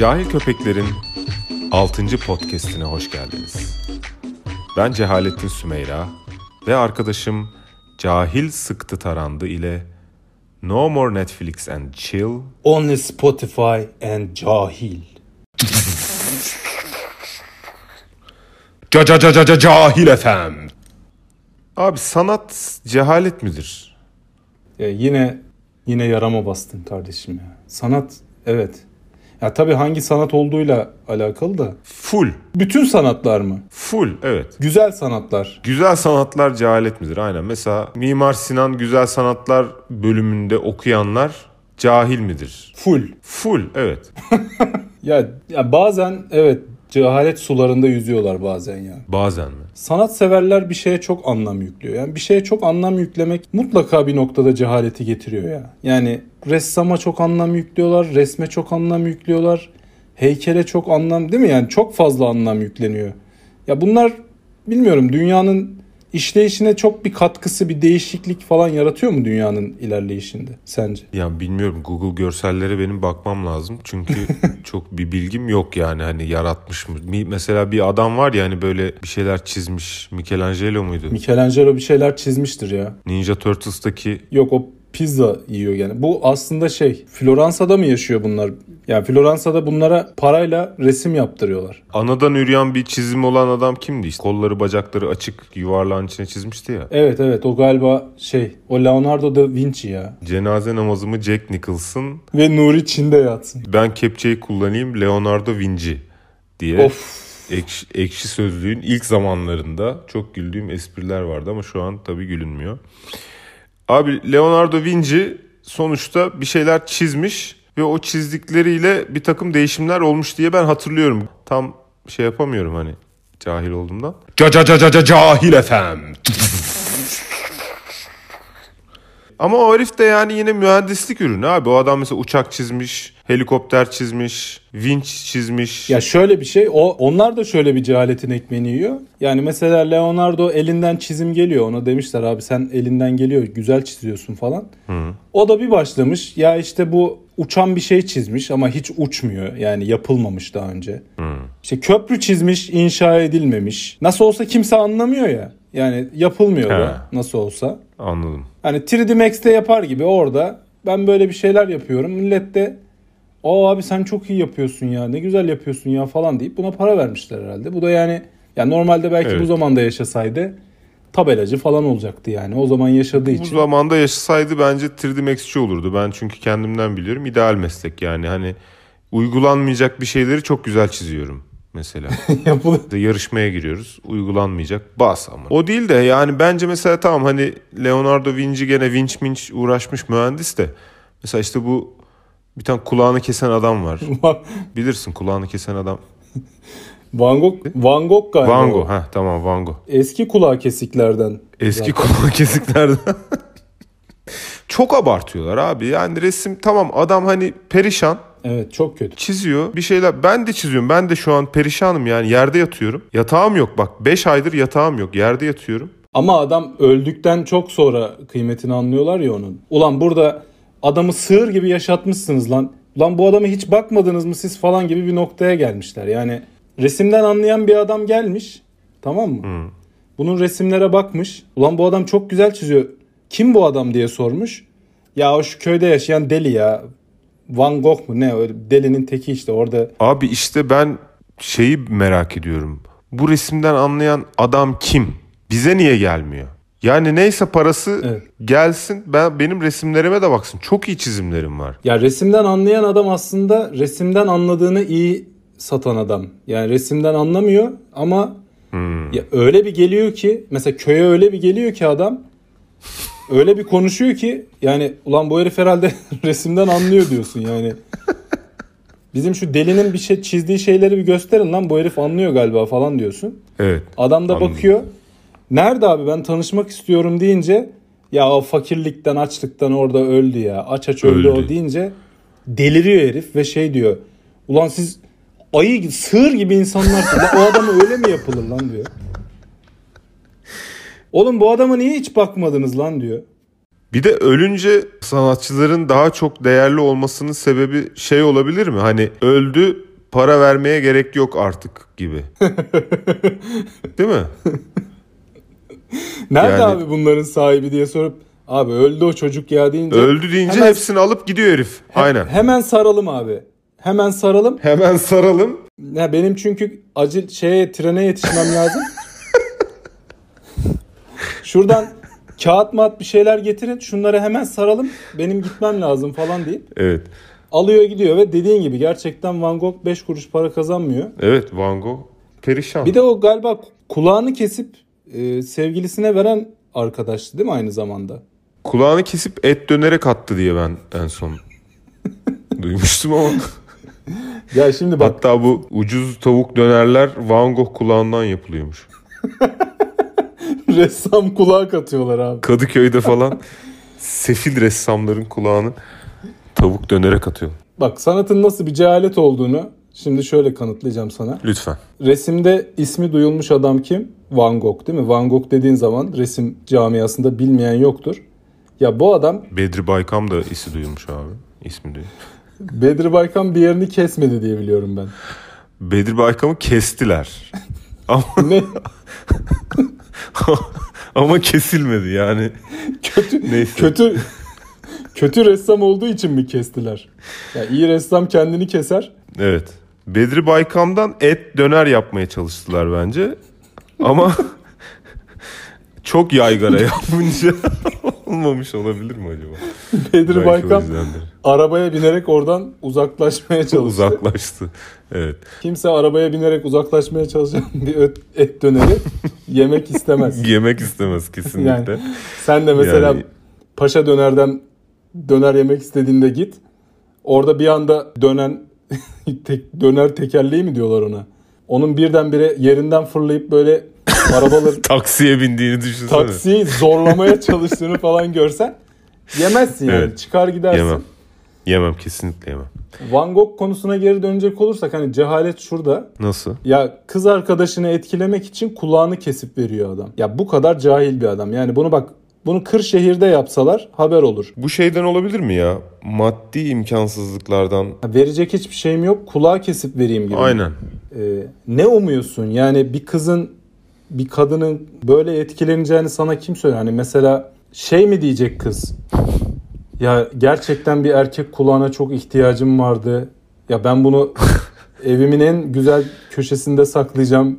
Cahil Köpekler'in 6. podcast'ine hoş geldiniz. Ben Cehalettin Sümeyra ve arkadaşım Cahil Sıktı Tarandı ile No More Netflix and Chill Only Spotify and Cahil. Ca ca ca ca ca Cahil FM. Abi sanat cehalet midir? Ya yine yine yarama bastın kardeşim ya. Sanat evet. Ya tabii hangi sanat olduğuyla alakalı da. Full. Bütün sanatlar mı? Full evet. Güzel sanatlar. Güzel sanatlar cehalet midir? Aynen. Mesela Mimar Sinan Güzel Sanatlar bölümünde okuyanlar cahil midir? Full. Full evet. Ya, ya bazen evet cehalet sularında yüzüyorlar bazen ya. Bazen mi? Sanat severler bir şeye çok anlam yüklüyor. Yani bir şeye çok anlam yüklemek mutlaka bir noktada cehaleti getiriyor ya. Yani ressama çok anlam yüklüyorlar, resme çok anlam yüklüyorlar, heykele çok anlam değil mi? Yani çok fazla anlam yükleniyor. Ya bunlar bilmiyorum dünyanın işleyişine çok bir katkısı, bir değişiklik falan yaratıyor mu dünyanın ilerleyişinde sence? Ya bilmiyorum Google görsellere benim bakmam lazım. Çünkü çok bir bilgim yok yani hani yaratmış mı? Mesela bir adam var ya hani böyle bir şeyler çizmiş. Michelangelo muydu? Michelangelo bir şeyler çizmiştir ya. Ninja Turtles'taki Yok o pizza yiyor yani. Bu aslında şey Floransa'da mı yaşıyor bunlar? Yani Floransa'da bunlara parayla resim yaptırıyorlar. anadan üreyen bir çizim olan adam kimdi? İşte kolları bacakları açık yuvarlağın içine çizmişti ya. Evet evet o galiba şey o Leonardo da Vinci ya. Cenaze namazımı Jack Nicholson Ve Nuri Çin'de yatsın. ben kepçeyi kullanayım Leonardo Vinci diye. Of. Ekşi, ekşi sözlüğün ilk zamanlarında çok güldüğüm espriler vardı ama şu an tabii gülünmüyor. Abi Leonardo Vinci sonuçta bir şeyler çizmiş ve o çizdikleriyle bir takım değişimler olmuş diye ben hatırlıyorum. Tam şey yapamıyorum hani cahil olduğumdan. Ca ca ca ca ca cahil efem. Ama o herif de yani yine mühendislik ürünü abi. O adam mesela uçak çizmiş, helikopter çizmiş, vinç çizmiş. Ya şöyle bir şey o onlar da şöyle bir cehaletin ekmeğini yiyor. Yani mesela Leonardo elinden çizim geliyor ona demişler abi sen elinden geliyor güzel çiziyorsun falan. O da bir başlamış ya işte bu uçan bir şey çizmiş ama hiç uçmuyor yani yapılmamış daha önce. İşte köprü çizmiş inşa edilmemiş. Nasıl olsa kimse anlamıyor ya. Yani yapılmıyor da nasıl olsa. Anladım. Hani 3D Max'te yapar gibi orada ben böyle bir şeyler yapıyorum. Millet de o abi sen çok iyi yapıyorsun ya ne güzel yapıyorsun ya falan deyip buna para vermişler herhalde. Bu da yani ya normalde belki Evet. bu zamanda yaşasaydı tabelacı falan olacaktı yani. O zaman yaşadığı Bu için. zamanda yaşasaydı bence 3D Max'çi olurdu. Ben çünkü kendimden biliyorum. İdeal meslek yani. Hani uygulanmayacak bir şeyleri çok güzel çiziyorum mesela. yapılır. Yarışmaya giriyoruz. Uygulanmayacak. Bas ama. O değil de yani bence mesela tamam hani Leonardo Vinci gene vinç minç uğraşmış mühendis de. Mesela işte bu bir tane kulağını kesen adam var. Bilirsin kulağını kesen adam. Van Gogh, Van Gogh galiba. Van. Gogh. Heh, tamam Van Gogh. Eski kulağı kesiklerden. Eski Zaten. kulağı kesiklerden. Çok abartıyorlar abi. Yani resim tamam adam hani perişan Evet çok kötü. çiziyor bir şeyler. Ben de çiziyorum. Ben de şu an perişanım yani yerde yatıyorum. Yatağım yok bak 5 aydır yatağım yok. Yerde yatıyorum. Ama adam öldükten çok sonra kıymetini anlıyorlar ya onun. Ulan burada adamı sığır gibi yaşatmışsınız lan. Lan bu adamı hiç bakmadınız mı siz falan gibi bir noktaya gelmişler. Yani resimden anlayan bir adam gelmiş. Tamam mı? Bunun resimlere bakmış. Ulan bu adam çok güzel çiziyor. Kim bu adam diye sormuş. Ya o şu köyde yaşayan deli ya. Van Gogh mu ne? Öyle delinin teki işte orada. Abi işte ben şeyi merak ediyorum. Bu resimden anlayan adam kim? Bize niye gelmiyor? Yani neyse parası Evet. gelsin. Ben benim resimlerime de baksın. Çok iyi çizimlerim var. Ya resimden anlayan adam aslında resimden anladığını iyi satan adam. Yani resimden anlamıyor ama ya öyle bir geliyor ki mesela köye öyle bir geliyor ki adam öyle bir konuşuyor ki yani ulan bu herif herhalde resimden anlıyor diyorsun yani. Bizim şu delinin bir şey çizdiği şeyleri bir gösterin lan bu herif anlıyor galiba falan diyorsun. Evet. Adam da Anladım. bakıyor. Nerede abi ben tanışmak istiyorum deyince ya o fakirlikten açlıktan orada öldü ya. Aç aç öldü, Öldü. o deyince deliriyor herif ve şey diyor. Ulan siz ayı sığır gibi insanlarsınız. O adama öyle mi yapılır lan diyor. Oğlum bu adama niye hiç bakmadınız lan diyor. Bir de ölünce sanatçıların daha çok değerli olmasının sebebi şey olabilir mi? Hani öldü para vermeye gerek yok artık gibi. Değil mi? Nerede Yani- abi bunların sahibi diye sorup abi öldü o çocuk ya deyince Öldü deyince Hemen- hepsini alıp gidiyor herif. Aynen. hemen saralım abi. Hemen saralım. Hemen saralım. Ya benim çünkü acil şeye trene yetişmem lazım. Şuradan kağıt mat bir şeyler getirin. Şunları hemen saralım. Benim gitmem lazım falan deyip Evet. alıyor gidiyor ve dediğin gibi gerçekten Van Gogh 5 kuruş para kazanmıyor. Evet Van Gogh perişan. Bir de o galiba kulağını kesip e, sevgilisine veren arkadaştı değil mi aynı zamanda? Kulağını kesip et dönerek attı diye ben en son duymuştum ama. Ya şimdi bak Hatta bu ucuz tavuk dönerler Van Gogh kulağından yapılıyormuş. ressam kulağı katıyorlar abi. Kadıköy'de falan sefil ressamların kulağını tavuk dönerek atıyor. Bak sanatın nasıl bir cehalet olduğunu şimdi şöyle kanıtlayacağım sana. Lütfen. Resimde ismi duyulmuş adam kim? Van Gogh değil mi? Van Gogh dediğin zaman resim camiasında bilmeyen yoktur. Ya bu adam Bedri Baykam da isi duyulmuş abi. İsmi duyuyor. Bedri Baykan bir yerini kesmedi diye biliyorum ben. Bedri Baykam'ı kestiler. Ama, Ne ama kesilmedi yani. kötü Neyse. kötü kötü ressam olduğu için mi kestiler? Ya iyi ressam kendini keser. Evet. Bedri Baykam'dan et döner yapmaya çalıştılar bence. Ama çok yaygara yapınca olmamış olabilir mi acaba? Baykan yüzdendir. arabaya binerek oradan uzaklaşmaya çalıştı. Uzaklaştı. Evet. Kimse arabaya binerek uzaklaşmaya çalışan bir öt- et döneri yemek istemez. Yemek istemez kesinlikle. Yani sen de mesela Yani- paşa dönerden döner yemek istediğinde git. Orada bir anda dönen tek, döner tekerleği mi diyorlar ona? Onun birdenbire yerinden fırlayıp böyle arabaları Taksiye bindiğini düşünsene. taksiyi zorlamaya çalıştığını falan görsen yemezsin yani. Evet. Çıkar gidersin. Yemem. Yemem kesinlikle yemem. Van Gogh konusuna geri dönecek olursak hani cehalet şurada. Nasıl? Ya kız arkadaşını etkilemek için kulağını kesip veriyor adam. Ya bu kadar cahil bir adam. Yani bunu bak bunu Kırşehir'de yapsalar haber olur. Bu şeyden olabilir mi ya? Maddi imkansızlıklardan. Ya verecek hiçbir şeyim yok. Kulağı kesip vereyim gibi. Aynen. Ee, ne umuyorsun? Yani bir kızın bir kadının böyle etkileneceğini sana kim söylüyor? Hani mesela şey mi diyecek kız? Ya gerçekten bir erkek kulağına çok ihtiyacım vardı. Ya ben bunu evimin en güzel köşesinde saklayacağım.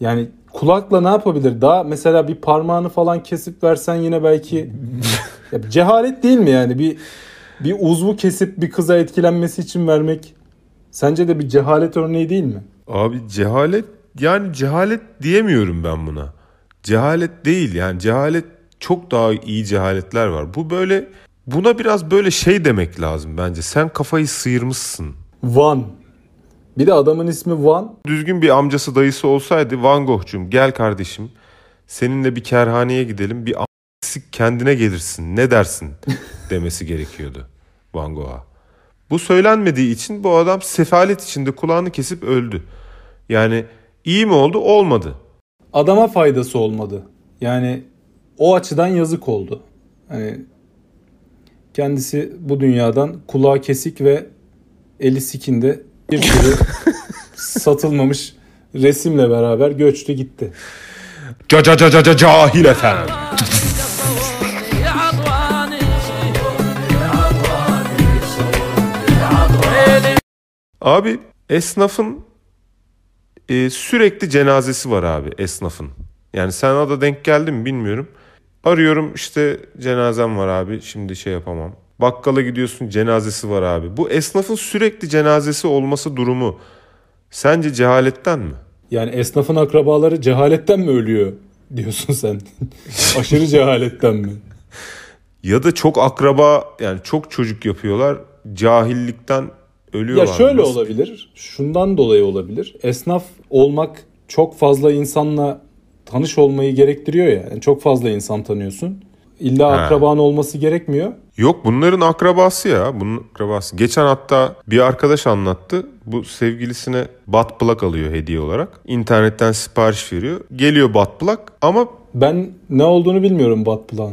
Yani kulakla ne yapabilir? Daha mesela bir parmağını falan kesip versen yine belki ya cehalet değil mi yani? Bir bir uzvu kesip bir kıza etkilenmesi için vermek sence de bir cehalet örneği değil mi? Abi cehalet yani cehalet diyemiyorum ben buna. Cehalet değil yani cehalet çok daha iyi cehaletler var. Bu böyle buna biraz böyle şey demek lazım bence. Sen kafayı sıyırmışsın. Van. Bir de adamın ismi Van. Düzgün bir amcası dayısı olsaydı Van Gogh'cum gel kardeşim seninle bir kerhaneye gidelim bir a**sik kendine gelirsin ne dersin demesi gerekiyordu Van Gogh'a. Bu söylenmediği için bu adam sefalet içinde kulağını kesip öldü. Yani İyi mi oldu? Olmadı. Adama faydası olmadı. Yani o açıdan yazık oldu. Hani kendisi bu dünyadan kulağı kesik ve eli sikinde bir sürü satılmamış resimle beraber göçtü gitti. Ca ca ca ca ca cahil efendim. Abi esnafın e, sürekli cenazesi var abi esnafın. Yani sana da denk geldi mi bilmiyorum. Arıyorum işte cenazem var abi şimdi şey yapamam. Bakkala gidiyorsun cenazesi var abi. Bu esnafın sürekli cenazesi olması durumu sence cehaletten mi? Yani esnafın akrabaları cehaletten mi ölüyor diyorsun sen? Aşırı cehaletten mi? Ya da çok akraba yani çok çocuk yapıyorlar cahillikten ölüyorlar. Ya şöyle Nasıl? olabilir. Şundan dolayı olabilir. Esnaf olmak çok fazla insanla tanış olmayı gerektiriyor ya. Yani çok fazla insan tanıyorsun. İlla Ha. akraban olması gerekmiyor. Yok bunların akrabası ya. Bunun akrabası. Geçen hatta bir arkadaş anlattı. Bu sevgilisine bat plak alıyor hediye olarak. İnternetten sipariş veriyor. Geliyor bat plak ama Ben ne olduğunu bilmiyorum Batplan.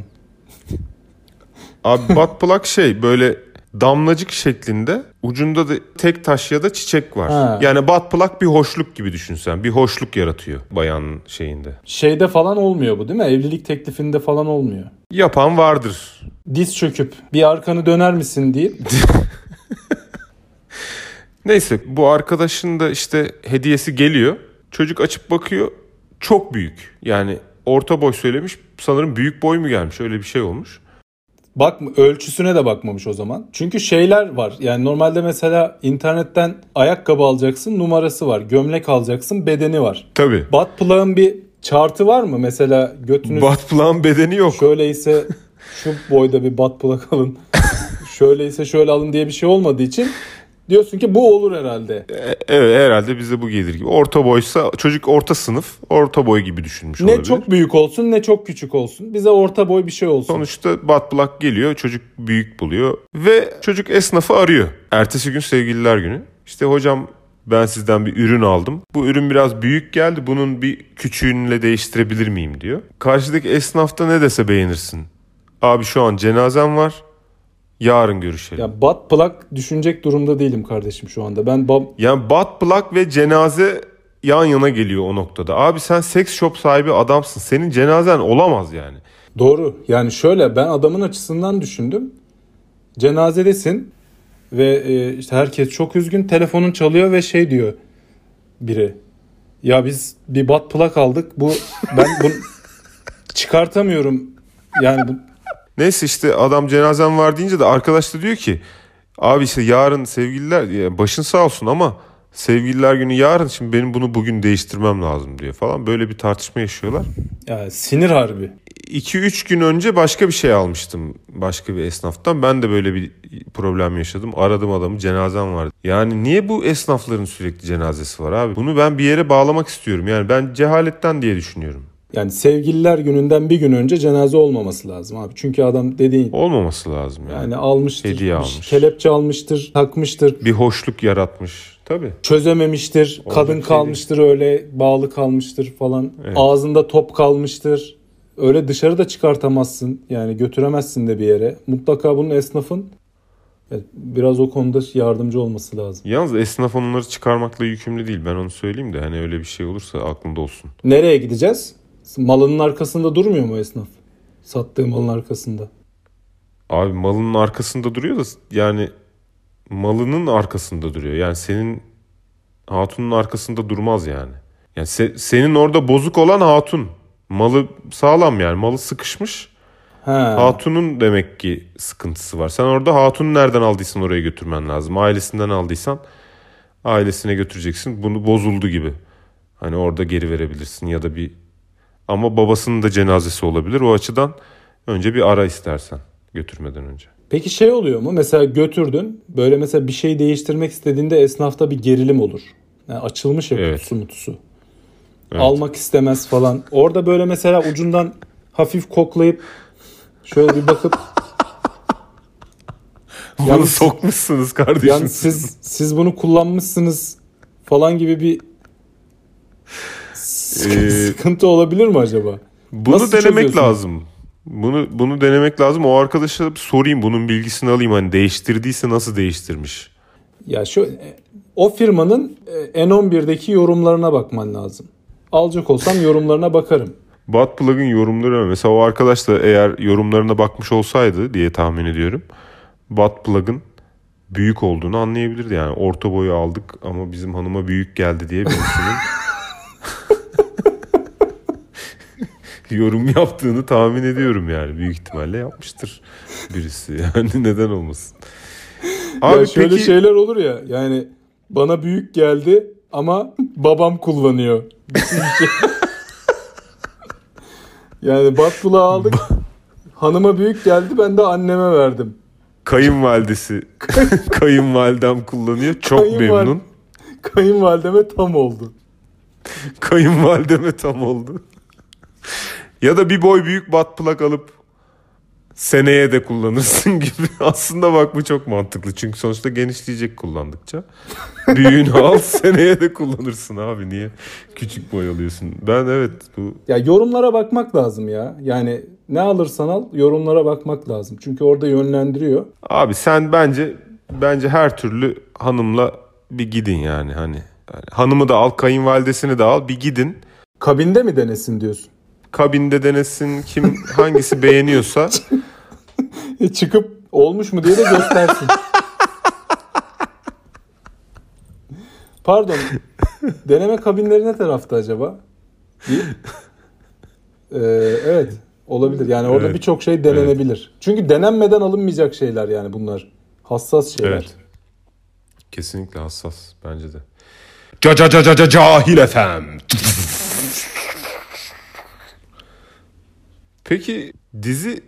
abi bat plak şey böyle damlacık şeklinde ucunda da tek taş ya da çiçek var. Ha. Yani bat plak bir hoşluk gibi düşünsen. Bir hoşluk yaratıyor bayanın şeyinde. Şeyde falan olmuyor bu değil mi? Evlilik teklifinde falan olmuyor. Yapan vardır. Diz çöküp bir arkanı döner misin deyip Neyse bu arkadaşın da işte hediyesi geliyor. Çocuk açıp bakıyor. Çok büyük. Yani orta boy söylemiş. Sanırım büyük boy mu gelmiş? Öyle bir şey olmuş. Bak ölçüsüne de bakmamış o zaman. Çünkü şeyler var. Yani normalde mesela internetten ayakkabı alacaksın numarası var. Gömlek alacaksın bedeni var. Tabii. Butt plug'ın bir chartı var mı? Mesela götünüz Bat plağın bedeni yok. şöyleyse şu boyda bir butt plug alın. şöyleyse şöyle alın diye bir şey olmadığı için diyorsun ki bu olur herhalde. E, Evet herhalde bize bu gelir gibi. Orta boysa çocuk orta sınıf. Orta boy gibi düşünmüş Ne olabilir. çok büyük olsun ne çok küçük olsun. Bize orta boy bir şey olsun. Sonuçta bat plak geliyor. Çocuk büyük buluyor. Ve çocuk esnafı arıyor. Ertesi gün sevgililer günü. İşte hocam ben sizden bir ürün aldım. Bu ürün biraz büyük geldi. Bunun bir küçüğünle değiştirebilir miyim diyor. Karşıdaki esnafta ne dese beğenirsin. Abi şu an cenazem var. Yarın görüşelim. Ya butt plug düşünecek durumda değilim kardeşim şu anda. Ben bab Yani bat plak ve cenaze yan yana geliyor o noktada. Abi sen seks shop sahibi adamsın. Senin cenazen olamaz yani. Doğru. Yani şöyle ben adamın açısından düşündüm. Cenazedesin ve e, işte herkes çok üzgün. Telefonun çalıyor ve şey diyor biri. Ya biz bir butt plug aldık. Bu ben bunu çıkartamıyorum. Yani bu Neyse işte adam cenazem var deyince de arkadaş da diyor ki abi işte yarın sevgililer başın sağ olsun ama sevgililer günü yarın şimdi benim bunu bugün değiştirmem lazım diyor falan. Böyle bir tartışma yaşıyorlar. ya sinir harbi. 2-3 gün önce başka bir şey almıştım başka bir esnaftan. Ben de böyle bir problem yaşadım. Aradım adamı cenazem var. Yani niye bu esnafların sürekli cenazesi var abi? Bunu ben bir yere bağlamak istiyorum. Yani ben cehaletten diye düşünüyorum. Yani sevgililer gününden bir gün önce cenaze olmaması lazım abi. Çünkü adam dediğin Olmaması lazım yani. yani almıştır, Hediye almış. kelepçe almıştır, takmıştır, Bir hoşluk yaratmış. Tabii. çözememiştir, kadın şey kalmıştır öyle bağlı kalmıştır falan. Evet. Ağzında top kalmıştır. Öyle dışarı da çıkartamazsın. Yani götüremezsin de bir yere. Mutlaka bunun esnafın evet, biraz o konuda yardımcı olması lazım. Yalnız esnaf onları çıkarmakla yükümlü değil. Ben onu söyleyeyim de hani öyle bir şey olursa aklında olsun. Nereye gideceğiz? Malının arkasında durmuyor mu esnaf? Sattığı malın arkasında. Abi malının arkasında duruyor da yani malının arkasında duruyor. Yani senin hatunun arkasında durmaz yani. Yani se- senin orada bozuk olan hatun. Malı sağlam yani. Malı sıkışmış. Ha. Hatunun demek ki sıkıntısı var. Sen orada hatunu nereden aldıysan oraya götürmen lazım. Ailesinden aldıysan ailesine götüreceksin. Bunu bozuldu gibi. Hani orada geri verebilirsin ya da bir ama babasının da cenazesi olabilir. O açıdan önce bir ara istersen götürmeden önce. Peki şey oluyor mu? Mesela götürdün. Böyle mesela bir şey değiştirmek istediğinde esnafta bir gerilim olur. Yani açılmış ya Evet. kutusu mutusu. Evet. Almak istemez falan. Orada böyle mesela ucundan hafif koklayıp şöyle bir bakıp Bunu Yalnız- sokmuşsunuz kardeşim. yani siz siz bunu kullanmışsınız falan gibi bir sıkıntı, Ee, sıkıntı olabilir mi acaba? Bunu Nasıl denemek lazım. Bunu bunu denemek lazım. O arkadaşa sorayım bunun bilgisini alayım. Hani değiştirdiyse nasıl değiştirmiş? Ya şu o firmanın e, N11'deki yorumlarına bakman lazım. Alacak olsam yorumlarına bakarım. Buttplug'ın yorumları mesela o arkadaş da eğer yorumlarına bakmış olsaydı diye tahmin ediyorum. Buttplug'ın büyük olduğunu anlayabilirdi yani. Orta boyu aldık ama bizim hanıma büyük geldi diye birisinin yorum yaptığını tahmin ediyorum yani. Büyük ihtimalle yapmıştır birisi. Yani neden olmasın? Abi ya şöyle peki şeyler olur ya yani bana büyük geldi ama babam kullanıyor. Yani Batbul'u aldık. Hanıma büyük geldi ben de anneme verdim. kayınvalidesi kayınvalidem kullanıyor. Çok Kayınval- memnun. Kayınvalideme tam oldu. Kayınvalideme tam oldu. Ya da bir boy büyük bat plak alıp seneye de kullanırsın gibi. Aslında bak bu çok mantıklı. Çünkü sonuçta genişleyecek kullandıkça. Büyüğünü al seneye de kullanırsın abi. Niye küçük boy alıyorsun? Ben evet bu Ya yorumlara bakmak lazım ya. Yani ne alırsan al yorumlara bakmak lazım. Çünkü orada yönlendiriyor. Abi sen bence bence her türlü hanımla bir gidin yani hani. Yani hanımı da al, kayınvalidesini de al, bir gidin. Kabinde mi denesin diyorsun? Kabinde denesin kim hangisi beğeniyorsa. E, çıkıp olmuş mu diye de göstersin. Pardon. Deneme kabinleri ne tarafta acaba? Değil. Ee, evet. Olabilir. Yani orada Evet. birçok şey denenebilir. Çünkü denenmeden alınmayacak şeyler yani bunlar. Hassas şeyler. Evet. Kesinlikle hassas bence de. Ca ca ca ca ca cahil efem. Peki dizi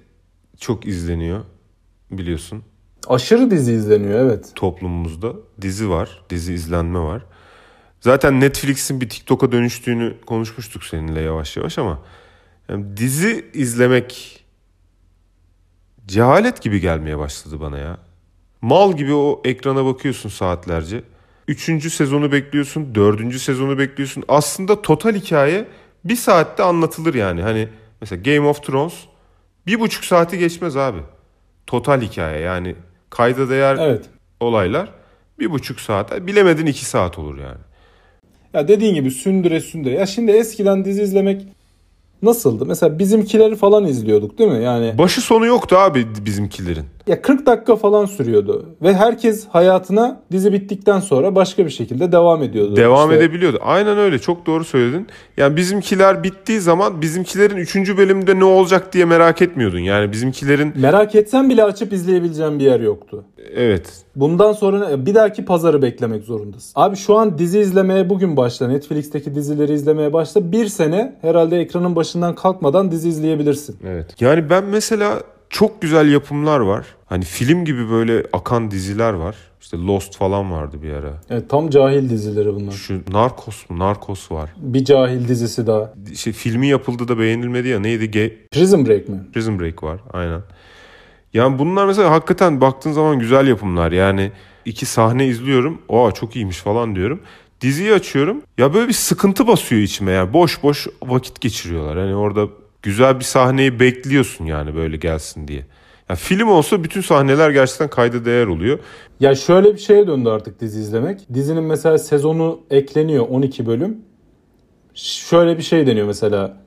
çok izleniyor biliyorsun Aşırı dizi izleniyor evet. toplumumuzda. Dizi var, dizi izlenme var. Zaten Netflix'in bir TikTok'a dönüştüğünü konuşmuştuk seninle yavaş yavaş ama yani dizi izlemek cehalet gibi gelmeye başladı bana ya. Mal gibi o ekrana bakıyorsun saatlerce. Üçüncü sezonu bekliyorsun, dördüncü sezonu bekliyorsun. Aslında total hikaye bir saatte anlatılır yani. Hani mesela Game of Thrones bir buçuk saati geçmez abi. Total hikaye yani kayda değer Evet. olaylar bir buçuk saat. Bilemedin iki saat olur yani. Ya dediğin gibi sündüre sündüre. Ya şimdi eskiden dizi izlemek nasıldı? Mesela bizimkileri falan izliyorduk değil mi? Yani Başı sonu yoktu abi bizimkilerin. Ya 40 dakika falan sürüyordu. Ve herkes hayatına dizi bittikten sonra başka bir şekilde devam ediyordu. Devam İşte edebiliyordu. Aynen öyle çok doğru söyledin. Yani bizimkiler bittiği zaman bizimkilerin üçüncü bölümde ne olacak diye merak etmiyordun. Yani bizimkilerin Merak etsen bile açıp izleyebileceğin bir yer yoktu. evet Bundan sonra bir dahaki pazarı beklemek zorundasın. Abi şu an dizi izlemeye bugün başla. Netflix'teki dizileri izlemeye başla. Bir sene herhalde ekranın başından kalkmadan dizi izleyebilirsin. evet. Yani ben mesela çok güzel yapımlar var. Hani film gibi böyle akan diziler var. İşte Lost falan vardı bir ara. Evet, tam cahil dizileri bunlar. Şu Narcos mu? Narcos var. Bir cahil dizisi daha. Şey, filmi yapıldı da beğenilmedi ya. Neydi? Ge- Prison Break mi? Prison Break var aynen. Yani bunlar mesela hakikaten baktığın zaman güzel yapımlar. Yani iki sahne izliyorum. Aa çok iyiymiş falan diyorum. Diziyi açıyorum. Ya böyle bir sıkıntı basıyor içime. Yani boş boş vakit geçiriyorlar. Hani orada güzel bir sahneyi bekliyorsun yani böyle gelsin diye. Ya film olsa bütün sahneler gerçekten kayda değer oluyor. Ya şöyle bir şeye döndü artık dizi izlemek. Dizinin mesela sezonu ekleniyor 12 bölüm. Şöyle bir şey deniyor mesela.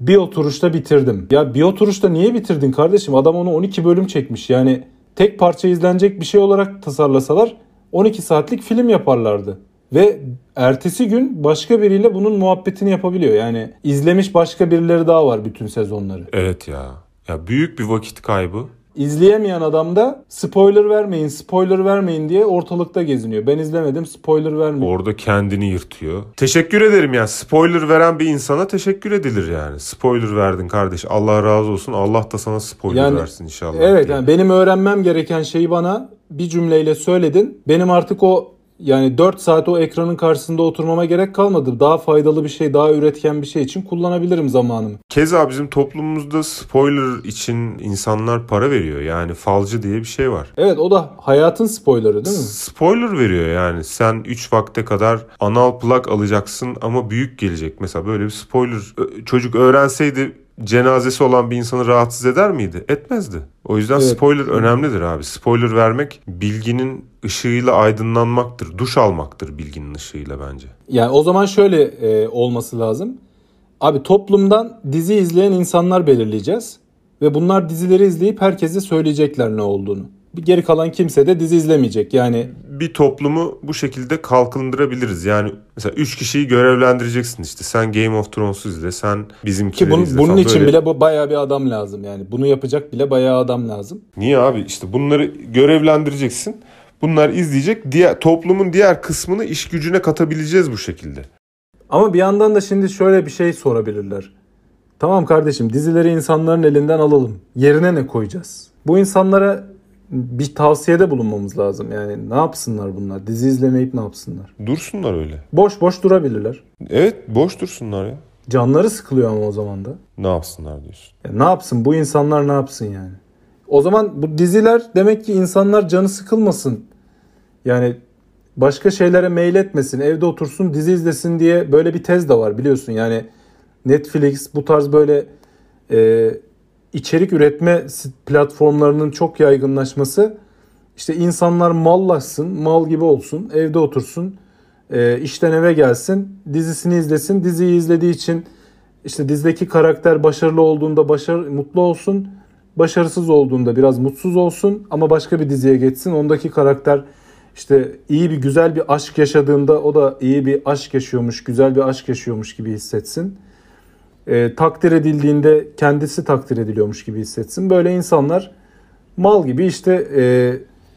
Bir oturuşta bitirdim. Ya bir oturuşta niye bitirdin kardeşim? Adam onu 12 bölüm çekmiş. Yani tek parça izlenecek bir şey olarak tasarlasalar 12 saatlik film yaparlardı. Ve ertesi gün başka biriyle bunun muhabbetini yapabiliyor. Yani izlemiş başka birileri daha var bütün sezonları. Evet ya. Ya büyük bir vakit kaybı. İzleyemeyen adam da spoiler vermeyin, spoiler vermeyin diye ortalıkta geziniyor. Ben izlemedim, spoiler vermeyin. Orada kendini yırtıyor. Teşekkür ederim yani. Spoiler veren bir insana teşekkür edilir yani. Spoiler verdin kardeş. Allah razı olsun. Allah da sana spoiler Yani- versin inşallah. Evet diye. yani benim öğrenmem gereken şeyi bana bir cümleyle söyledin. Benim artık o yani 4 saat o ekranın karşısında oturmama gerek kalmadı. Daha faydalı bir şey, daha üretken bir şey için kullanabilirim zamanımı. Keza bizim toplumumuzda spoiler için insanlar para veriyor. Yani falcı diye bir şey var. Evet o da hayatın spoilerı değil mi? Spoiler veriyor yani. Sen 3 vakte kadar anal plak alacaksın ama büyük gelecek. Mesela böyle bir spoiler. Çocuk öğrenseydi cenazesi olan bir insanı rahatsız eder miydi? Etmezdi. O yüzden Evet. spoiler önemlidir abi. Spoiler vermek bilginin ışığıyla aydınlanmaktır. Duş almaktır bilginin ışığıyla bence. Yani o zaman şöyle e, olması lazım. Abi toplumdan dizi izleyen insanlar belirleyeceğiz. Ve bunlar dizileri izleyip herkese söyleyecekler ne olduğunu. Geri kalan kimse de dizi izlemeyecek. Yani bir toplumu bu şekilde kalkındırabiliriz. Yani mesela 3 kişiyi görevlendireceksin işte. Sen Game of Thrones'u izle, sen bizimkileri ki bunun, izle bunun falan. için Böyle- bile bu bayağı bir adam lazım yani. Bunu yapacak bile bayağı adam lazım. Niye abi? İşte bunları görevlendireceksin. Bunlar izleyecek. Diğer toplumun diğer kısmını iş gücüne katabileceğiz bu şekilde. Ama bir yandan da şimdi şöyle bir şey sorabilirler. Tamam kardeşim dizileri insanların elinden alalım. Yerine ne koyacağız? Bu insanlara bir tavsiyede bulunmamız lazım. Yani ne yapsınlar bunlar? Dizi izlemeyip ne yapsınlar? Dursunlar öyle. Boş boş durabilirler. Evet, boş dursunlar ya. Canları sıkılıyor ama o zaman da. Ne yapsınlar diyorsun. Ya ne yapsın? Bu insanlar ne yapsın yani? O zaman bu diziler demek ki insanlar canı sıkılmasın. Yani başka şeylere mail etmesin, evde otursun, dizi izlesin diye böyle bir tez de var biliyorsun. Yani Netflix bu tarz böyle e, içerik üretme platformlarının çok yaygınlaşması işte insanlar mallaşsın, mal gibi olsun, evde otursun, e, işten eve gelsin, dizisini izlesin. Diziyi izlediği için işte dizideki karakter başarılı olduğunda başarı, mutlu olsun, başarısız olduğunda biraz mutsuz olsun ama başka bir diziye geçsin. Ondaki karakter işte iyi bir güzel bir aşk yaşadığında o da iyi bir aşk yaşıyormuş, güzel bir aşk yaşıyormuş gibi hissetsin. E, takdir edildiğinde kendisi takdir ediliyormuş gibi hissetsin. Böyle insanlar mal gibi işte e,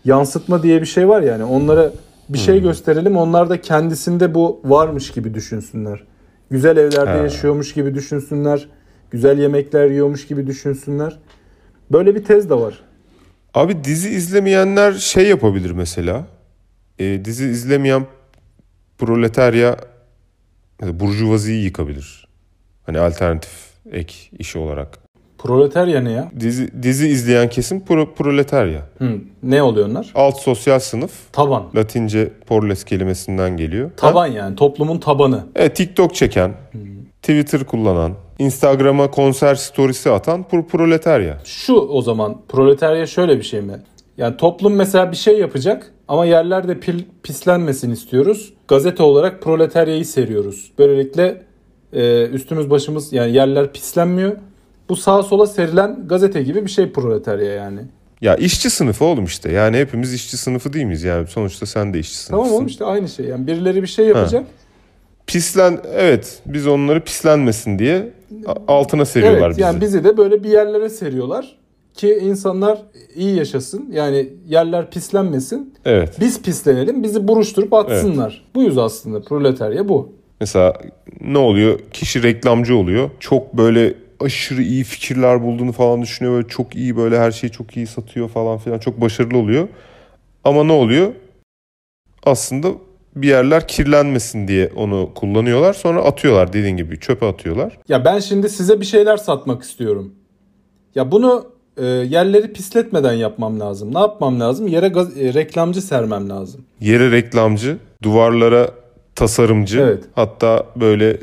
yansıtma diye bir şey var yani onlara bir şey gösterelim onlar da kendisinde bu varmış gibi düşünsünler. Güzel evlerde He. yaşıyormuş gibi düşünsünler. Güzel yemekler yiyormuş gibi düşünsünler. Böyle bir tez de var. Abi dizi izlemeyenler şey yapabilir mesela. E, dizi izlemeyen proletarya burjuvaziyi yıkabilir. Hani alternatif ek işi olarak. Proletarya ne ya? Dizi, dizi izleyen kesim pro, proletarya. Hı, ne oluyor onlar? Alt sosyal sınıf. Taban. Latince porles kelimesinden geliyor. Ha? Taban yani toplumun tabanı. Evet, TikTok çeken, Twitter kullanan, Instagram'a konser storiesi atan pro, proletarya. Şu o zaman proletarya şöyle bir şey mi? Yani toplum mesela bir şey yapacak ama yerlerde pil, pislenmesin istiyoruz. Gazete olarak proletaryayı seriyoruz. Böylelikle e, üstümüz başımız yani yerler pislenmiyor. Bu sağa sola serilen gazete gibi bir şey proletarya yani. Ya işçi sınıfı oğlum işte. Yani hepimiz işçi sınıfı değil miyiz? Yani sonuçta sen de işçi sınıfısın. Tamam oğlum işte aynı şey. Yani birileri bir şey yapacak. Pislen evet biz onları pislenmesin diye altına seriyorlar Evet bizi. yani bizi de böyle bir yerlere seriyorlar ki insanlar iyi yaşasın. Yani yerler pislenmesin. Evet. Biz pislenelim, bizi buruşturup atsınlar. Buyuz aslında proletarya bu. Mesela ne oluyor? Kişi reklamcı oluyor. Çok böyle aşırı iyi fikirler bulduğunu falan düşünüyor. Böyle çok iyi böyle her şeyi çok iyi satıyor falan filan. Çok başarılı oluyor. Ama ne oluyor? Aslında bir yerler kirlenmesin diye onu kullanıyorlar. Sonra atıyorlar dediğin gibi çöpe atıyorlar. Ya ben şimdi size bir şeyler satmak istiyorum. Ya bunu e, yerleri pisletmeden yapmam lazım. Ne yapmam lazım? Yere gaz- e, reklamcı sermem lazım. Yere reklamcı, duvarlara tasarımcı. Evet. Hatta böyle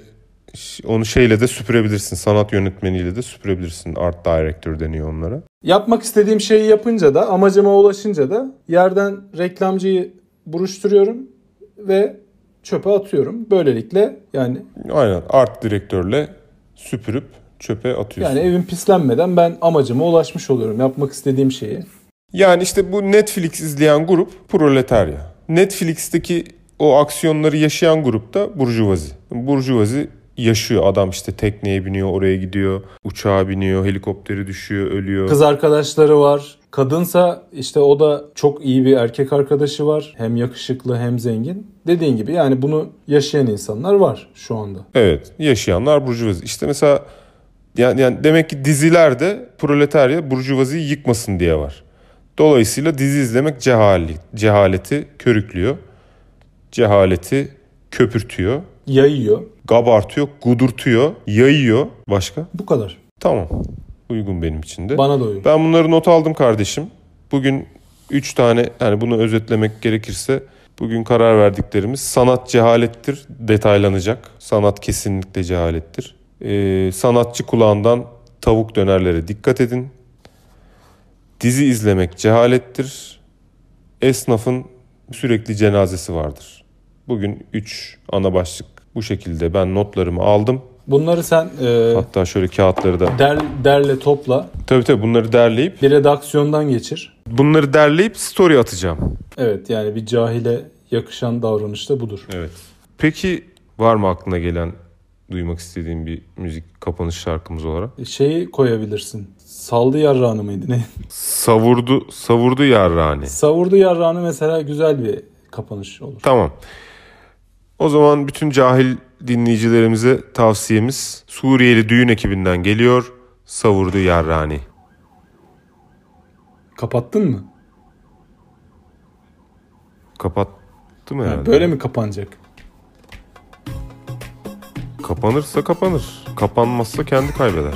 onu şeyle de süpürebilirsin. Sanat yönetmeniyle de süpürebilirsin. Art director deniyor onlara. Yapmak istediğim şeyi yapınca da amacıma ulaşınca da yerden reklamcıyı buruşturuyorum ve çöpe atıyorum. Böylelikle yani Aynen art direktörle süpürüp çöpe atıyorsun. yani evim pislenmeden ben amacıma ulaşmış oluyorum. Yapmak istediğim şeyi. Yani işte bu Netflix izleyen grup proletarya. Netflix'teki o aksiyonları yaşayan grup da burjuvazi. Burjuvazi yaşıyor. Adam işte tekneye biniyor, oraya gidiyor, uçağa biniyor, helikopteri düşüyor, ölüyor. Kız arkadaşları var. Kadınsa işte o da çok iyi bir erkek arkadaşı var. Hem yakışıklı hem zengin. Dediğin gibi yani bunu yaşayan insanlar var şu anda. Evet, yaşayanlar burjuvazi. İşte mesela yani, yani demek ki dizilerde proletarya burjuvaziyi yıkmasın diye var. Dolayısıyla dizi izlemek cehali, cehaleti körüklüyor. Cehaleti köpürtüyor. Yayıyor. Gabartıyor, gudurtuyor, yayıyor. Başka? Bu kadar. Tamam. Uygun benim için de. Bana da uygun. Ben bunları not aldım kardeşim. Bugün 3 tane yani bunu özetlemek gerekirse bugün karar verdiklerimiz sanat cehalettir detaylanacak. Sanat kesinlikle cehalettir. Ee, sanatçı kulağından tavuk dönerlere dikkat edin. Dizi izlemek cehalettir. Esnafın sürekli cenazesi vardır. Bugün 3 ana başlık bu şekilde ben notlarımı aldım. Bunları sen e, Hatta şöyle kağıtları da der, derle topla. tabii tabii bunları derleyip Bir redaksiyondan geçir. bunları derleyip story atacağım. Evet yani bir cahile yakışan davranış da budur. Evet. Peki var mı aklına gelen duymak istediğin bir müzik kapanış şarkımız olarak? Şeyi koyabilirsin. Saldı yarrağını mıydı ne? Savurdu savurdu yarrani. Savurdu yarrağını mesela güzel bir kapanış olur. Tamam. O zaman bütün cahil dinleyicilerimize tavsiyemiz Suriyeli düğün ekibinden geliyor. Savurdu yarrani. Kapattın mı? Kapattı mı Ha, herhalde? böyle mi kapanacak? Kapanırsa kapanır. Kapanmazsa kendi kaybeder.